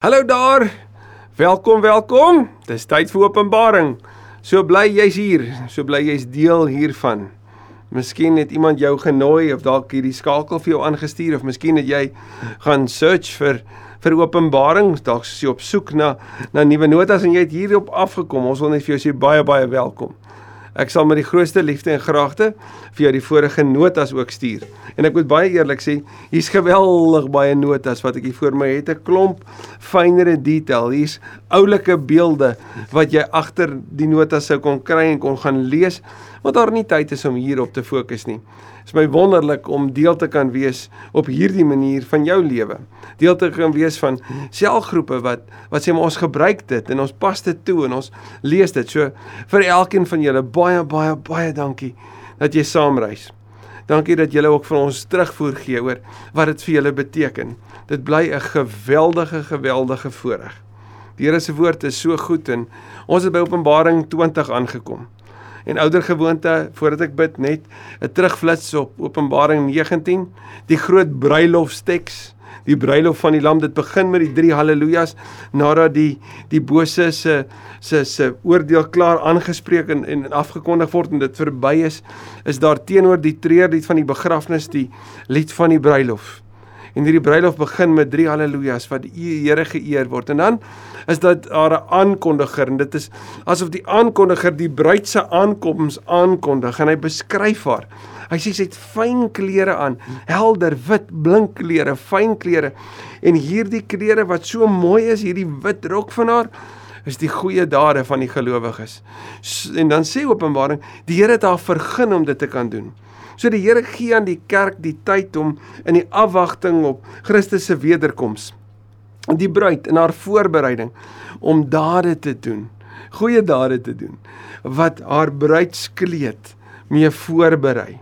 Hallo daar. Welkom, welkom. Dis tyd vir Openbaring. So bly jy's hier, so bly jy's deel hiervan. Miskien het iemand jou genooi of dalk hierdie skakel vir jou aangestuur of miskien het jy gaan search vir vir Openbaring, dalk is jy op soek na na nuwe notas en jy het hierop afgekom. Ons wil net vir jou sê baie baie welkom. Ek sal met die grootste liefde en graagte vir jou die vorige notas ook stuur. En ek moet baie eerlik sê, hier's geweldig baie notas wat ek hier voor my het, 'n klomp fynere detail. Hier's oulike beelde wat jy agter die notas sou kon kry en kon gaan lees, want daar nie tyd is om hierop te fokus nie. Dit is my wonderlik om deel te kan wees op hierdie manier van jou lewe. Deel te kan wees van selgroepe wat wat sê maar ons gebruik dit en ons pas dit toe en ons lees dit. So vir elkeen van julle baie baie baie dankie dat jy saamreis. Dankie dat julle ook vir ons terugvoer gee oor wat dit vir julle beteken. Dit bly 'n geweldige geweldige voorreg. Die Here se woord is so goed en ons het by Openbaring 20 aangekom en ouer gewoonte voordat ek bid net 'n terugflits op Openbaring 19 die groot bruilofsteks die bruilof van die lam dit begin met die drie haleluja's nadat die die bose se se se oordeel klaar aangespreek en en afgekondig word en dit verby is is daar teenoor die treurlied van die begrafnis die lied van die bruilof en hierdie bruilof begin met drie haleluja's wat die Here geëer word. En dan is dit haar aankondiger en dit is asof die aankondiger die bruid se aankoms aankondig en hy beskryf haar. Hy sê sy het fyn klere aan helder wit blink klere fyn klere. En hierdie klere wat so mooi is hierdie wit rok van haar is die goeie dade van die gelowiges. En dan sê Openbaring die Here het haar vergun om dit te kan doen So die Here gee aan die kerk die tyd om in die afwagting op Christus se wederkoms die bruid in haar voorbereiding om dade te doen, goeie dade te doen wat haar bruidskleed mee voorberei.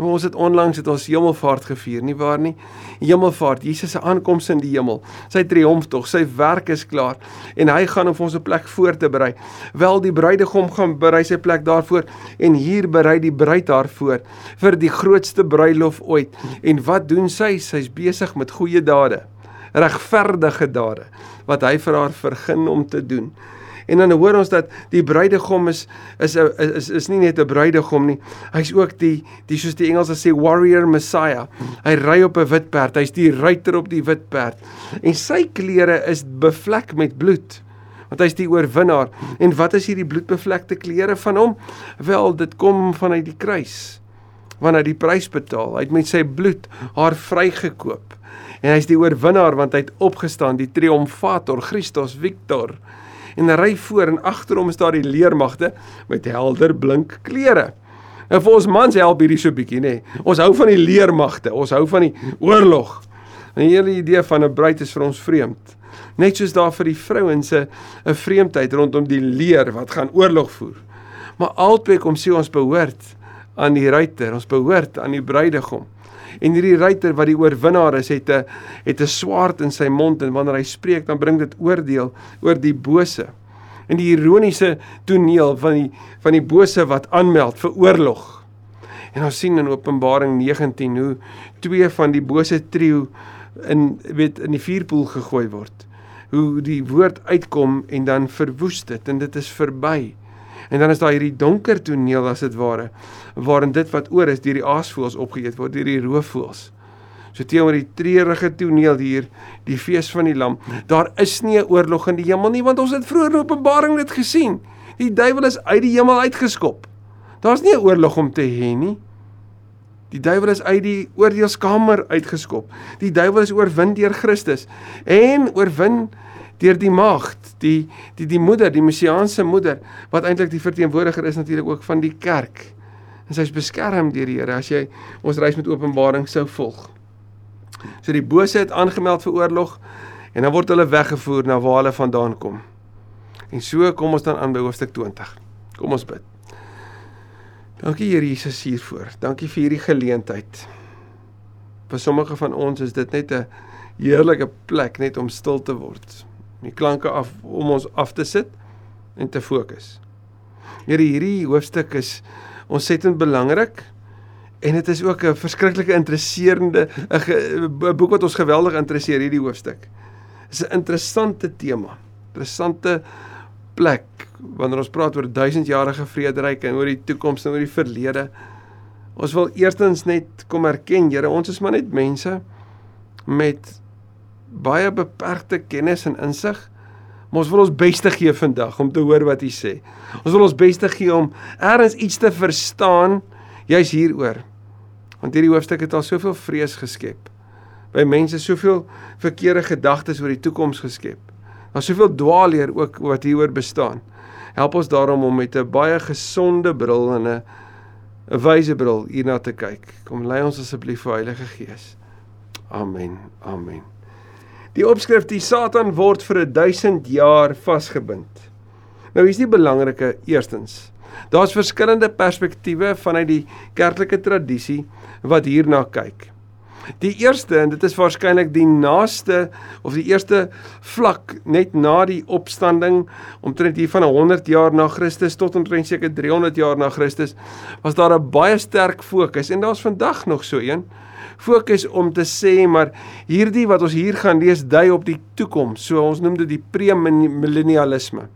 En ons het onlangs het ons hemelvaart gevier, nie waar nie? Hemelvaart, Jesus se aankoms in die hemel, sy triomftog, sy werk is klaar en hy gaan om ons 'n plek voor te berei. Wel die bruidegom gaan berei sy plek daarvoor en hier berei die bruid daarvoor vir die grootste bruilof ooit. En wat doen sy? Sy's besig met goeie dade, regverdige dade wat hy vir haar vergun om te doen. En dan hoor ons dat die bruidegom is is is is nie net 'n bruidegom nie. Hy's ook die die soos die Engelse sê warrior messiah. Hy ry op 'n wit perd. Hy's die ruiter op die wit perd. En sy klere is bevlek met bloed. Want hy's die oorwinnaar. En wat is hierdie bloedbevlekte klere van hom? Wel, dit kom vanuit die kruis. Want hy die prys betaal. Hy het met sy bloed haar vrygekoop. En hy's die oorwinnaar want hy het opgestaan, die triomfator, Christus Victor en ry voor en agter hom is daar die leermagte met helder blink klere. En vir ons mans help hierdie so bietjie nê. Nee. Ons hou van die leermagte, ons hou van die oorlog. En hierdie idee van 'n bruid is vir ons vreemd. Net soos daar vir die vrouens 'n 'n vreemdheid rondom die leer wat gaan oorlog voer. Maar albei kom sê ons behoort aan die ruiter, ons behoort aan die bruidegom. En hierdie ruiter wat die oorwinnaar is, het 'n het 'n swaard in sy mond en wanneer hy spreek, dan bring dit oordeel oor die bose. En die ironiese toneel van die van die bose wat aanmeld vir oorlog. En ons sien in Openbaring 19 hoe twee van die bose trio in weet in die vuurpoel gegooi word. Hoe die woord uitkom en dan verwoes dit en dit is verby. En dan is daar hierdie donker toneel as dit ware waarin dit wat oor is deur die aasvoëls opgeëet word deur die roofvoëls. So teenoor die treurige toneel hier, die fees van die lam, daar is nie 'n oorlog in die hemel nie want ons het vroeër in Openbaring dit gesien. Die duiwel is uit die hemel uitgeskop. Daar's nie 'n oorlog om te hê nie. Die duiwel is uit die oordeelskamer uitgeskop. Die duiwel is oorwin deur Christus en oorwin deur die maagd, die die die moeder, die messiaanse moeder wat eintlik die verteenwoordiger is natuurlik ook van die kerk. En sy's beskerm deur die Here as jy ons reis met Openbaring sou volg. So die bose het aangemeld vir oorlog en dan word hulle weggevoer na waar hulle vandaan kom. En so kom ons dan aan by hoofstuk 20. Kom ons bid. Dankie Here Jesus hiervoor. Dankie vir hierdie geleentheid. Vir sommige van ons is dit net 'n heerlike plek net om stil te word die klanke af om ons af te sit en te fokus. Here hierdie hoofstuk is ontsettend belangrik en dit is ook 'n verskriklike interesserende 'n boek wat ons geweldig interesseer hierdie hoofstuk. Dis 'n interessante tema. Interessante plek wanneer ons praat oor duisendjarige vrederyk en oor die toekoms en oor die verlede. Ons wil eerstens net kom erken, Here, ons is maar net mense met baie beperkte kennis en insig. Maar ons wil ons beste gee vandag om te hoor wat U sê. Ons wil ons beste gee om ergens iets te verstaan juis hieroor. Want hierdie hoofstuk het al soveel vrees geskep. By mense soveel verkeerde gedagtes oor die toekoms geskep. Daar's soveel dwaalleer ook wat hieroor bestaan. Help ons daarom om met 'n baie gesonde bril en 'n 'n wyse bril hierna te kyk. Kom lei ons asseblief, Heilige Gees. Amen. Amen. Die opskrif die Satan word vir 1000 jaar vasgebind. Nou is die belangrike eerstens. Daar's verskillende perspektiewe vanuit die kerklike tradisie wat hierna kyk. Die eerste en dit is waarskynlik die naaste of die eerste vlak net na die opstanding omtrent hier van 100 jaar na Christus tot omtrent seker 300 jaar na Christus was daar 'n baie sterk fokus en daar's vandag nog so een fokus om te sê maar hierdie wat ons hier gaan lees dui op die toekoms. So ons noem dit die premillennialisme.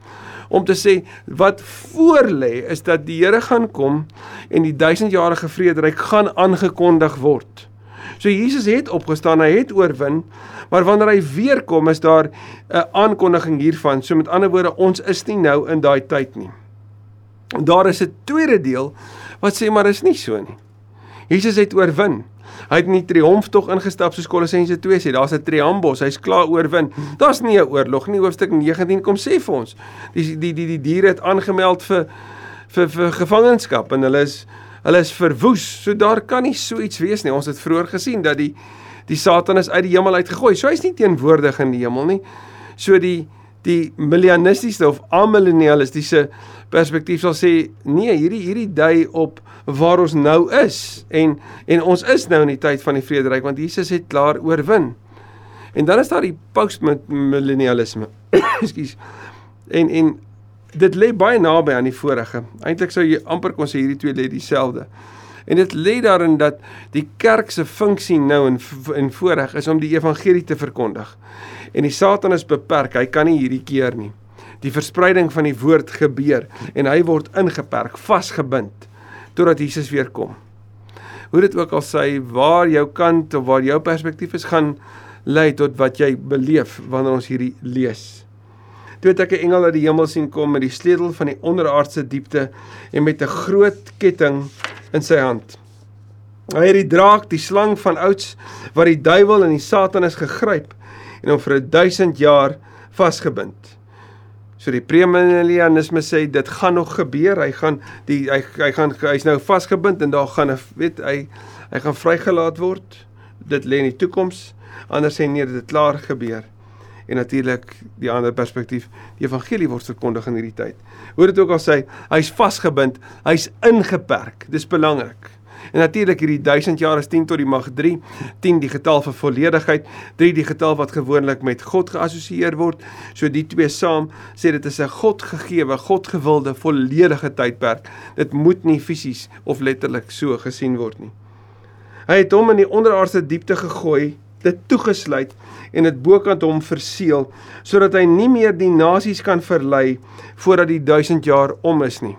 Om te sê wat voor lê is dat die Here gaan kom en die duisendjarige vrederyk gaan aangekondig word. So Jesus het opgestaan, hy het oorwin, maar wanneer hy weer kom is daar 'n aankondiging hiervan. So met ander woorde, ons is nie nou in daai tyd nie. Daar is 'n tweede deel wat sê maar is nie so nie. Jesus het oorwin. Hy het in die triomftog ingestap soos Kolossense 2 sê. Daar's 'n triambos, hy's klaar oorwin. Daar's nie 'n oorlog nie. Hoofstuk 19 kom sê vir ons. Die die die die diere het aangemeld vir vir vir gevangenskap en hulle is hulle is verwoes. So daar kan nie so iets wees nie. Ons het vroeër gesien dat die die Satan is uit die hemel uitgegooi. So hy's nie teenwoordig in die hemel nie. So die die millennialistiese of amillennialistiese perspektief sal sê nee, hierdie hierdie dui op waar ons nou is en en ons is nou in die tyd van die vrederyk want Jesus het klaar oorwin. En dan is daar die postmillennialisme. Ekskuus. En en dit lê baie naby aan die vorige. Eintlik sou jy amper kon sê hierdie twee lê dieselfde. En dit lê daarin dat die kerk se funksie nou in in voorreg is om die evangelie te verkondig. En die Satan is beperk. Hy kan nie hierdie keer nie. Die verspreiding van die woord gebeur en hy word ingeperk, vasgebind totdat Jesus weer kom. Hoe dit ook al sê, waar jou kant of waar jou perspektief is gaan lei tot wat jy beleef wanneer ons hierdie lees. Toe het ek 'n engel uit die hemel sien kom met die sleutel van die onderaardse diepte en met 'n groot ketting in sy hand. Hy het die draak, die slang van ouds wat die duiwel en die satan is gegryp en hom vir 1000 jaar vasgebind. So die premillennialisme sê dit gaan nog gebeur. Hy gaan die hy hy gaan hy's nou vasgebind en daar gaan 'n weet hy hy gaan vrygelaat word. Dit lê in die toekoms. Anders sê nee, dit het klaar gebeur. En natuurlik die ander perspektief, die evangelie word verkondig in hierdie tyd. Hoor dit ook al sê, hy's vasgebind, hy's ingeperk. Dis belangrik. En natuurlik hierdie 1000 jaar is 10 tot die mag 3, 10 die getal van volledigheid, 3 die getal wat gewoonlik met God geassosieer word. So die twee saam sê dit is 'n God gegeewe, God gewilde volledige tydperk. Dit moet nie fisies of letterlik so gesien word nie. Hy het hom in die onderaardse diepte gegooi, dit toegesluit en dit bokant hom verseël sodat hy nie meer die nasies kan verlei voordat die 1000 jaar om is nie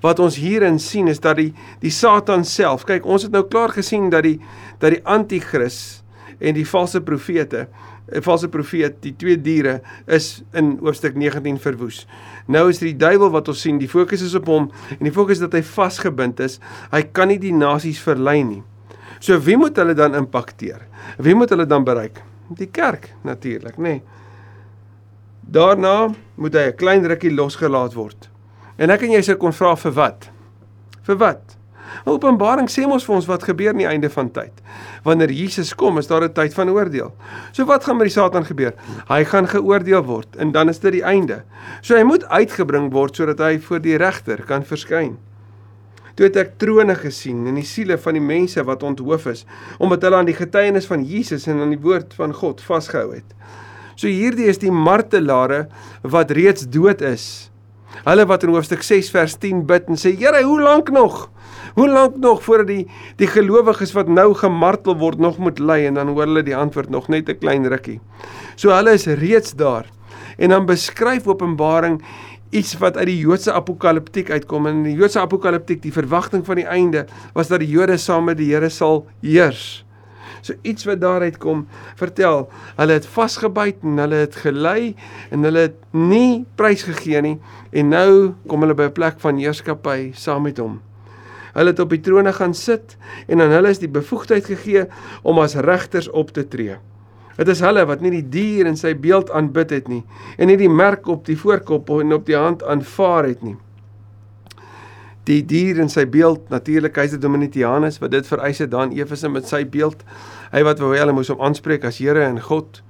wat ons hierin sien is dat die die Satan self, kyk ons het nou klaar gesien dat die dat die anti-kris en die valse profete 'n valse profeet, die twee diere is in hoofstuk 19 verwoes. Nou is dit die duiwel wat ons sien, die fokus is op hom en die fokus dat hy vasgebind is. Hy kan nie die nasies verlei nie. So wie moet hulle dan impakteer? Wie moet hulle dan bereik? Die kerk natuurlik, nê. Nee. Daarna moet hy 'n klein rukkie losgelaat word. En ek en jy sou kon vra vir wat? Vir wat? Openbaring sê mos vir ons wat gebeur aan die einde van tyd. Wanneer Jesus kom, is daar 'n tyd van oordeel. So wat gaan met die Satan gebeur? Hy gaan geoordeel word en dan is dit die einde. So hy moet uitgebring word sodat hy voor die regter kan verskyn. Toe het ek trone gesien en die siele van die mense wat onthoof is, omdat hulle aan die getuienis van Jesus en aan die woord van God vasgehou het. So hierdie is die martelare wat reeds dood is Hulle wat in hoofstuk 6 vers 10 bid en sê Here, hoe lank nog? Hoe lank nog voordat die die gelowiges wat nou gemartel word nog moet ly en dan hoor hulle die antwoord nog net 'n klein rukkie. So hulle is reeds daar. En dan beskryf Openbaring iets wat uit die Joodse apokaliptiek uitkom en in die Joodse apokaliptiek die verwagting van die einde was dat die Jode saam met die Here sal heers. So iets wat daaruit kom, vertel, hulle het vasgebyt en hulle het gelei en hulle het nie prys gegee nie en nou kom hulle by 'n plek van heerskappy saam met hom. Hulle het op die trone gaan sit en aan hulle is die bevoegdheid gegee om as regters op te tree. Dit is hulle wat nie die dier in sy beeld aanbid het nie en nie die merk op die voorkop en op die hand aanvaar het nie die dier in sy beeld natuurlik keiser Domitianus wat dit vereis het dan Efese met sy beeld hy wat wou hulle moes hom aanspreek as Here en God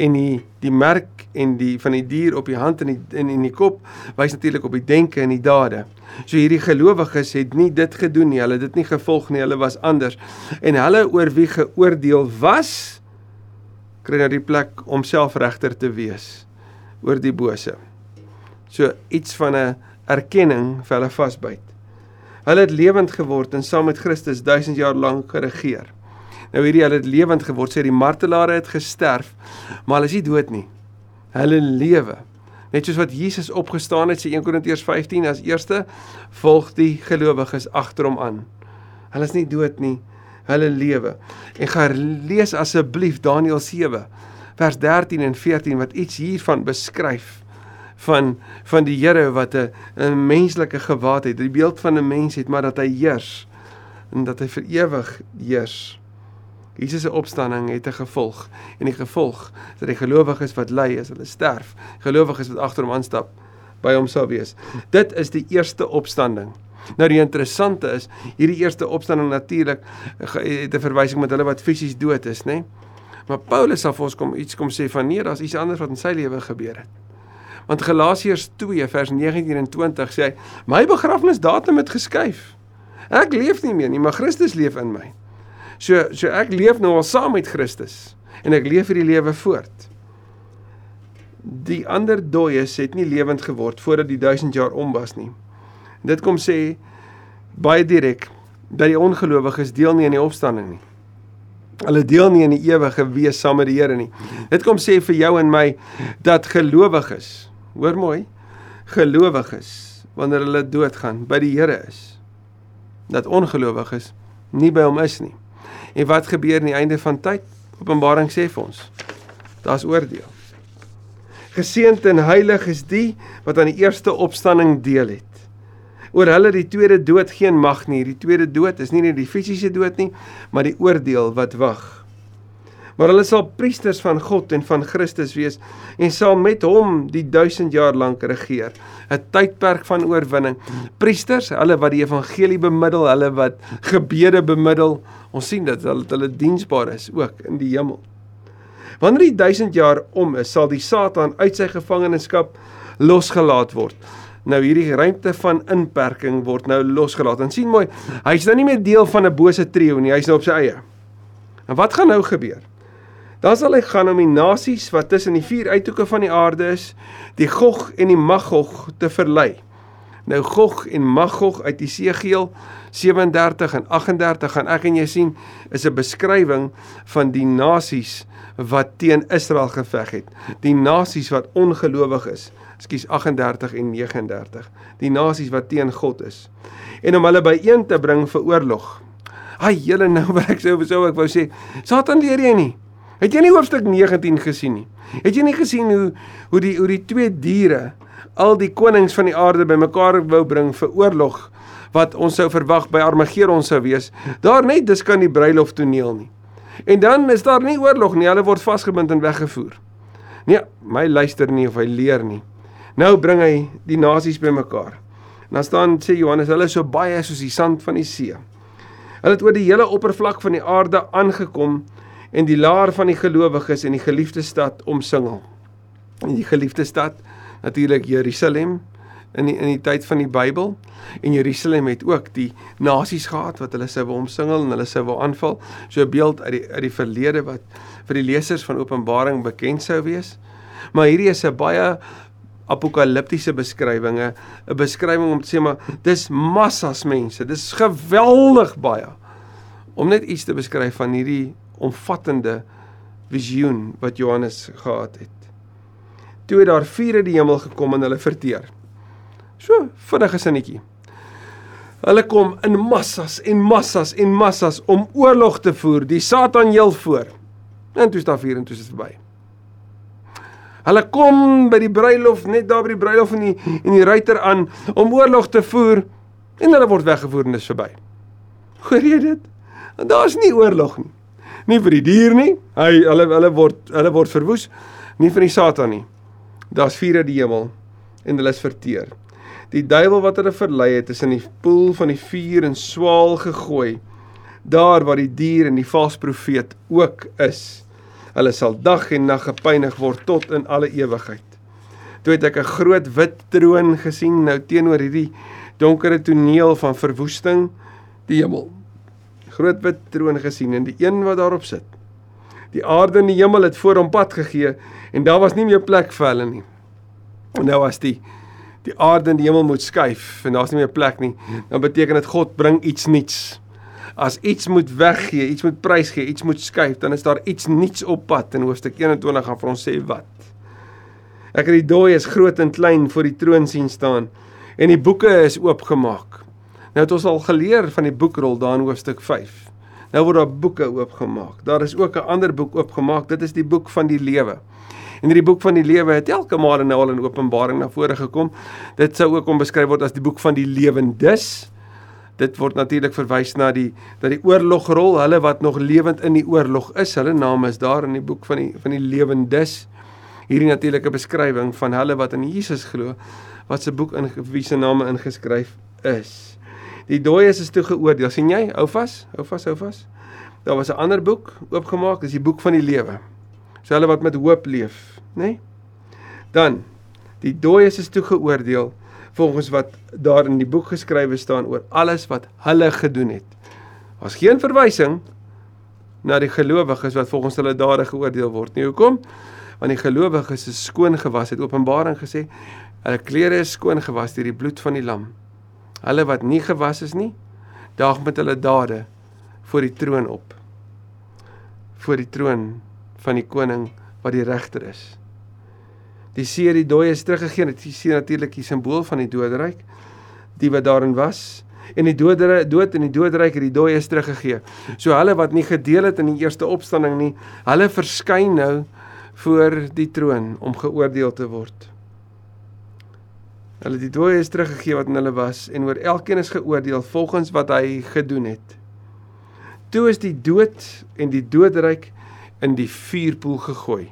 en die die merk en die van die dier op die hand en en in die kop wys natuurlik op die denke en die dade. So hierdie gelowiges het nie dit gedoen nie, hulle het dit nie gevolg nie, hulle was anders. En hulle oor wie geoordeel was kry nou die plek om selfregter te wees oor die bose. So iets van 'n erkenning vir hulle vasbyt. Hulle het lewend geword en saam met Christus 1000 jaar lank geregeer. Nou hierdie hulle het lewend geword, sê die martelare het gesterf, maar hulle is nie dood nie. Hulle lewe. Net soos wat Jesus opgestaan het, sê 1 Korintiërs 15 as eerste, volg die gelowiges agter hom aan. Hulle is nie dood nie. Hulle lewe. En gaan lees asseblief Daniël 7 vers 13 en 14 wat iets hiervan beskryf van van die Here wat 'n 'n menslike gewaad het, die beeld van 'n mens het, maar dat hy heers en dat hy vir ewig heers. Jesus se opstanding het 'n gevolg en die gevolg dat die gelowiges wat ly is, hulle sterf. Gelowiges wat agter hom aanstap by hom sal wees. Dit is die eerste opstanding. Nou die interessante is, hierdie eerste opstanding natuurlik het 'n verwysing met hulle wat fisies dood is, nê? Nee? Maar Paulus sal vir ons kom iets kom sê van nee, daar's iets anders wat in sy lewe gebeur het. Want Galasiërs 2 vers 19 en 20 sê hy: "My begrafnisdatum het geskuif. Ek leef nie meer nie, maar Christus leef in my." So so ek leef nou al saam met Christus en ek leef hierdie lewe voort. Die ander dooies het nie lewend geword voordat die 1000 jaar om was nie. Dit kom sê baie direk dat die ongelowiges deel nie aan die opstanding nie. Hulle deel nie in die ewige wees saam met die Here nie. Dit kom sê vir jou en my dat gelowiges hoor mooi, gelowiges wanneer hulle doodgaan by die Here is. Dat ongelowiges nie by hom is nie. En wat gebeur aan die einde van tyd? Openbaring sê vir ons, daar's oordeel. Geseënd en heilig is die wat aan die eerste opstanding deel het. Oor hulle die tweede dood geen mag nie. Die tweede dood is nie net die fisiese dood nie, maar die oordeel wat wag maar hulle sal priesters van God en van Christus wees en sal met hom die 1000 jaar lank regeer. 'n Tydperk van oorwinning. Priesters, hulle wat die evangelie bemiddel, hulle wat gebede bemiddel. Ons sien dat hulle hulle diensbaar is ook in die hemel. Wanneer die 1000 jaar om is, sal die Satan uit sy gevangenskap losgelaat word. Nou hierdie ruimte van inperking word nou losgelaat. En sien mooi, hy's nou nie meer deel van 'n bose trio nie, hy's nou op sy eie. En wat gaan nou gebeur? Dan sal hy gaan om die nasies wat tussen die vier uithoeke van die aarde is, die Gog en die Magog te verlei. Nou Gog en Magog uit Esegiel 37 en 38 gaan ek en jy sien is 'n beskrywing van die nasies wat teen Israel geveg het. Die nasies wat ongelowig is. Ekskuus 38 en 39. Die nasies wat teen God is. En om hulle byeen te bring vir oorlog. Ai, julle nou wat ek sou sou ek wou sê, Satan leer jy nie. Het jy nie hoofstuk 19 gesien nie? Het jy nie gesien hoe hoe die hoe die twee diere al die konings van die aarde bymekaar wou bring vir oorlog wat ons sou verwag by Armageddon sou wees? Daar net dis kan die bruiloft toneel nie. En dan is daar nie oorlog nie, hulle word vasgebind en weggevoer. Nee, my luister nie of hy leer nie. Nou bring hy die nasies bymekaar. En dan staan sê Johannes, hulle is so baie soos die sand van die see. Hulle het oor die hele oppervlak van die aarde aangekom en die laar van die gelowiges in die geliefde stad omsingel. En die geliefde stad natuurlik Jerusalem in die, in die tyd van die Bybel en Jerusalem het ook die nasies gehad wat hulle sou omsingel en hulle sou wou aanval. So 'n beeld uit die uit die verlede wat vir die lesers van Openbaring bekend sou wees. Maar hierdie is 'n baie apokaliptiese beskrywinge, 'n beskrywing om te sê maar dis massas mense, dis geweldig baie. Om net iets te beskryf van hierdie omvattende visioen wat Johannes gehad het. Toe het daar vuur uit die hemel gekom en hulle verteer. So vinnige sinnetjie. Hulle kom in massas en massas en massas om oorlog te voer. Die Satan heel voor. En toe is daar vuur en toe is dit verby. Hulle kom by die bruilof, net daar by die bruilof en die en die ruiter aan om oorlog te voer en hulle word weggevoer en dis verby. Hoor jy dit? En daar's nie oorlog nie. Nie vir die dier nie. Hy hulle hulle word hulle word verwoes. Nie vir die Satan nie. Daar's vuur uit die hemel en hulle is verteer. Die duiwel wat hulle verlei het, is in die poel van die vuur en swaal gegooi. Daar waar die dier en die valse profeet ook is. Hulle sal dag en nag gepynig word tot in alle ewigheid. Toe het ek 'n groot wit troon gesien nou teenoor hierdie donkere toneel van verwoesting, die hemel. Groot wit troon gesien en die een wat daarop sit. Die aarde en die hemel het voor hom pad gegee en daar was nie meer plek vir hulle nie. En nou was die die aarde en die hemel moet skuif en daar's nie meer plek nie, dan beteken dit God bring iets nuuts as iets moet weggee, iets moet prysgee, iets moet skuif, dan is daar iets nuuts op pad in hoofstuk 21 gaan vir ons sê wat. Ek het die dooies groot en klein voor die troon sien staan en die boeke is oopgemaak. Nou het ons al geleer van die boekrol daar in hoofstuk 5. Nou word daar boeke oopgemaak. Daar is ook 'n ander boek oopgemaak. Dit is die boek van die lewe. En hierdie boek van die lewe het elke maal nou al in Openbaring na vore gekom. Dit sou ook ombeskryf word as die boek van die lewendes dit word natuurlik verwys na die dat die oorlogrol, hulle wat nog lewend in die oorlog is, hulle name is daar in die boek van die van die lewendes. Hierdie natuurlike beskrywing van hulle wat in Jesus glo, wat se boek in wie se name ingeskryf is. Die dooies is toe geoordeel. sien jy? Hou vas, hou vas, hou vas. Daar was 'n ander boek oopgemaak, dis die boek van die lewe. So hulle wat met hoop leef, nê? Nee? Dan die dooies is toe geoordeel volgens wat daar in die boek geskrywe staan oor alles wat hulle gedoen het. Daar's geen verwysing na die gelowiges wat volgens hulle dade geoordeel word nie. Hoekom? Want die gelowiges is skoon gewas het Openbaring gesê. Hulle klere is skoon gewas deur die bloed van die lam. Hulle wat nie gewas is nie, daag met hulle dade voor die troon op. Voor die troon van die koning wat die regter is die see die dooies teruggegee het. Jy sien natuurlik die simbool van die doderyk die wat daarin was en die dodere dood en die doderyk het die dooies teruggegee. So hulle wat nie gedeel het in die eerste opstanding nie, hulle verskyn nou voor die troon om geoordeel te word. Hulle die dooies teruggegee wat in hulle was en oor elkeen is geoordeel volgens wat hy gedoen het. Toe is die dood en die doderyk in die vuurpoel gegooi.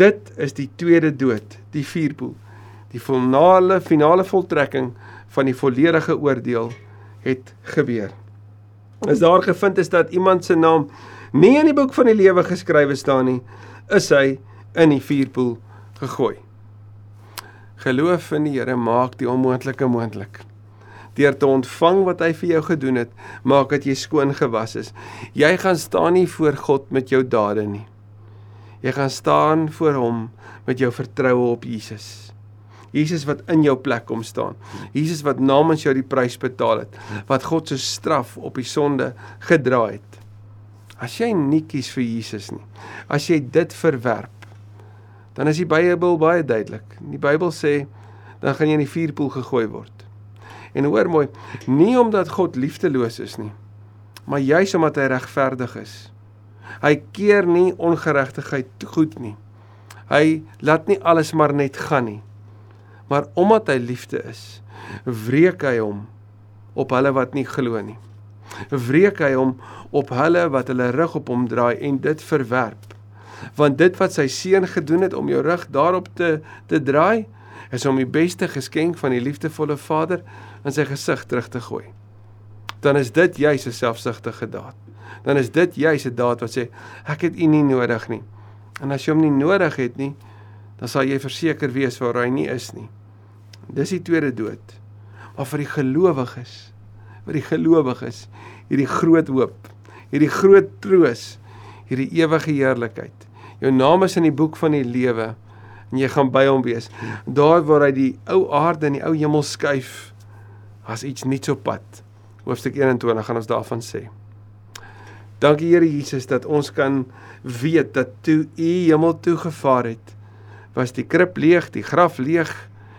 Dit is die tweede dood, die vuurpoel. Die finale finale voltrekking van die volledige oordeel het gebeur. Is daar gevind is dat iemand se naam nie in die boek van die lewe geskrywe staan nie, is hy in die vuurpoel gegooi. Geloof in die Here maak die onmoontlike moontlik. Deur te ontvang wat hy vir jou gedoen het, maak dat jy skoon gewas is. Jy gaan staan nie voor God met jou dade nie. Jy gaan staan voor hom met jou vertroue op Jesus. Jesus wat in jou plek kom staan. Jesus wat namens jou die prys betaal het, wat God se straf op die sonde gedra het. As jy nie kies vir Jesus nie, as jy dit verwerp, dan is die Bybel baie duidelik. Die Bybel sê dan gaan jy in die vuurpoel gegooi word. En hoor mooi, nie omdat God liefdeloos is nie, maar juis omdat hy regverdig is. Hy keer nie ongeregtigheid goed nie. Hy laat nie alles maar net gaan nie. Maar omdat hy liefde is, wreek hy hom op hulle wat nie glo nie. Wreek hy hom op hulle wat hulle rug op hom draai en dit verwerp. Want dit wat sy seun gedoen het om jou rug daarop te te draai, is om die beste geskenk van die liefdevolle Vader in sy gesig terug te gooi. Dan is dit juis 'n selfsugtige daad dan is dit juis 'n daad wat sê ek het u nie nodig nie. En as jy hom nie nodig het nie, dan sal jy verseker wees waar hy nie is nie. Dis die tweede dood. Maar vir die gelowiges, vir die gelowiges, hierdie groot hoop, hierdie groot troos, hierdie ewige heerlikheid. Jou naam is in die boek van die lewe en jy gaan by hom wees. Daar waar hy die ou aarde en die ou hemel skuif, as iets nuuts op pad. Hoofstuk 21 gaan ons daarvan sê. Dankie Here Jesus dat ons kan weet dat toe U hemel toe gevaar het, was die krib leeg, die graf leeg,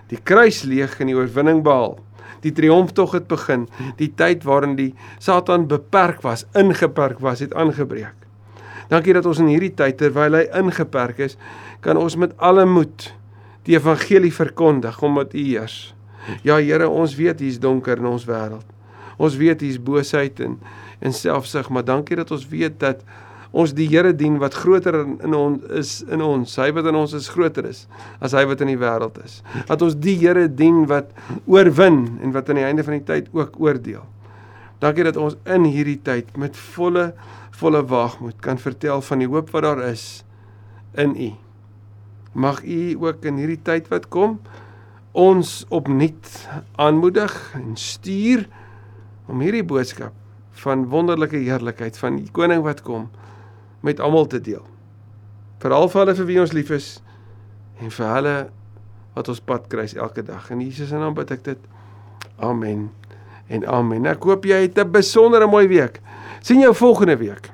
die kruis leeg en die oorwinning behaal. Die triomftog het begin. Die tyd waarin die Satan beperk was, ingeperk was, het aangebreek. Dankie dat ons in hierdie tyd terwyl hy ingeperk is, kan ons met alle moed die evangelie verkondig omdat U heers. Ja Here, ons weet hier's donker in ons wêreld. Ons weet hier's boosheid en en selfsug, maar dankie dat ons weet dat ons die Here dien wat groter in, in ons is in ons. Hy wat in ons is groter is as hy wat in die wêreld is. Dat ons die Here dien wat oorwin en wat aan die einde van die tyd ook oordeel. Dankie dat ons in hierdie tyd met volle volle waagmoed kan vertel van die hoop wat daar is in U. Mag U ook in hierdie tyd wat kom ons opnuut aanmoedig en stuur om hierdie boodskap van wonderlike heerlikheid van die koning wat kom met almal te deel. Veral vir hulle vir wie ons lief is en vir hulle wat ons pad kruis elke dag. In Jesus se naam bid ek dit. Amen. En amen. Ek hoop jy het 'n besondere mooi week. Sien jou volgende week.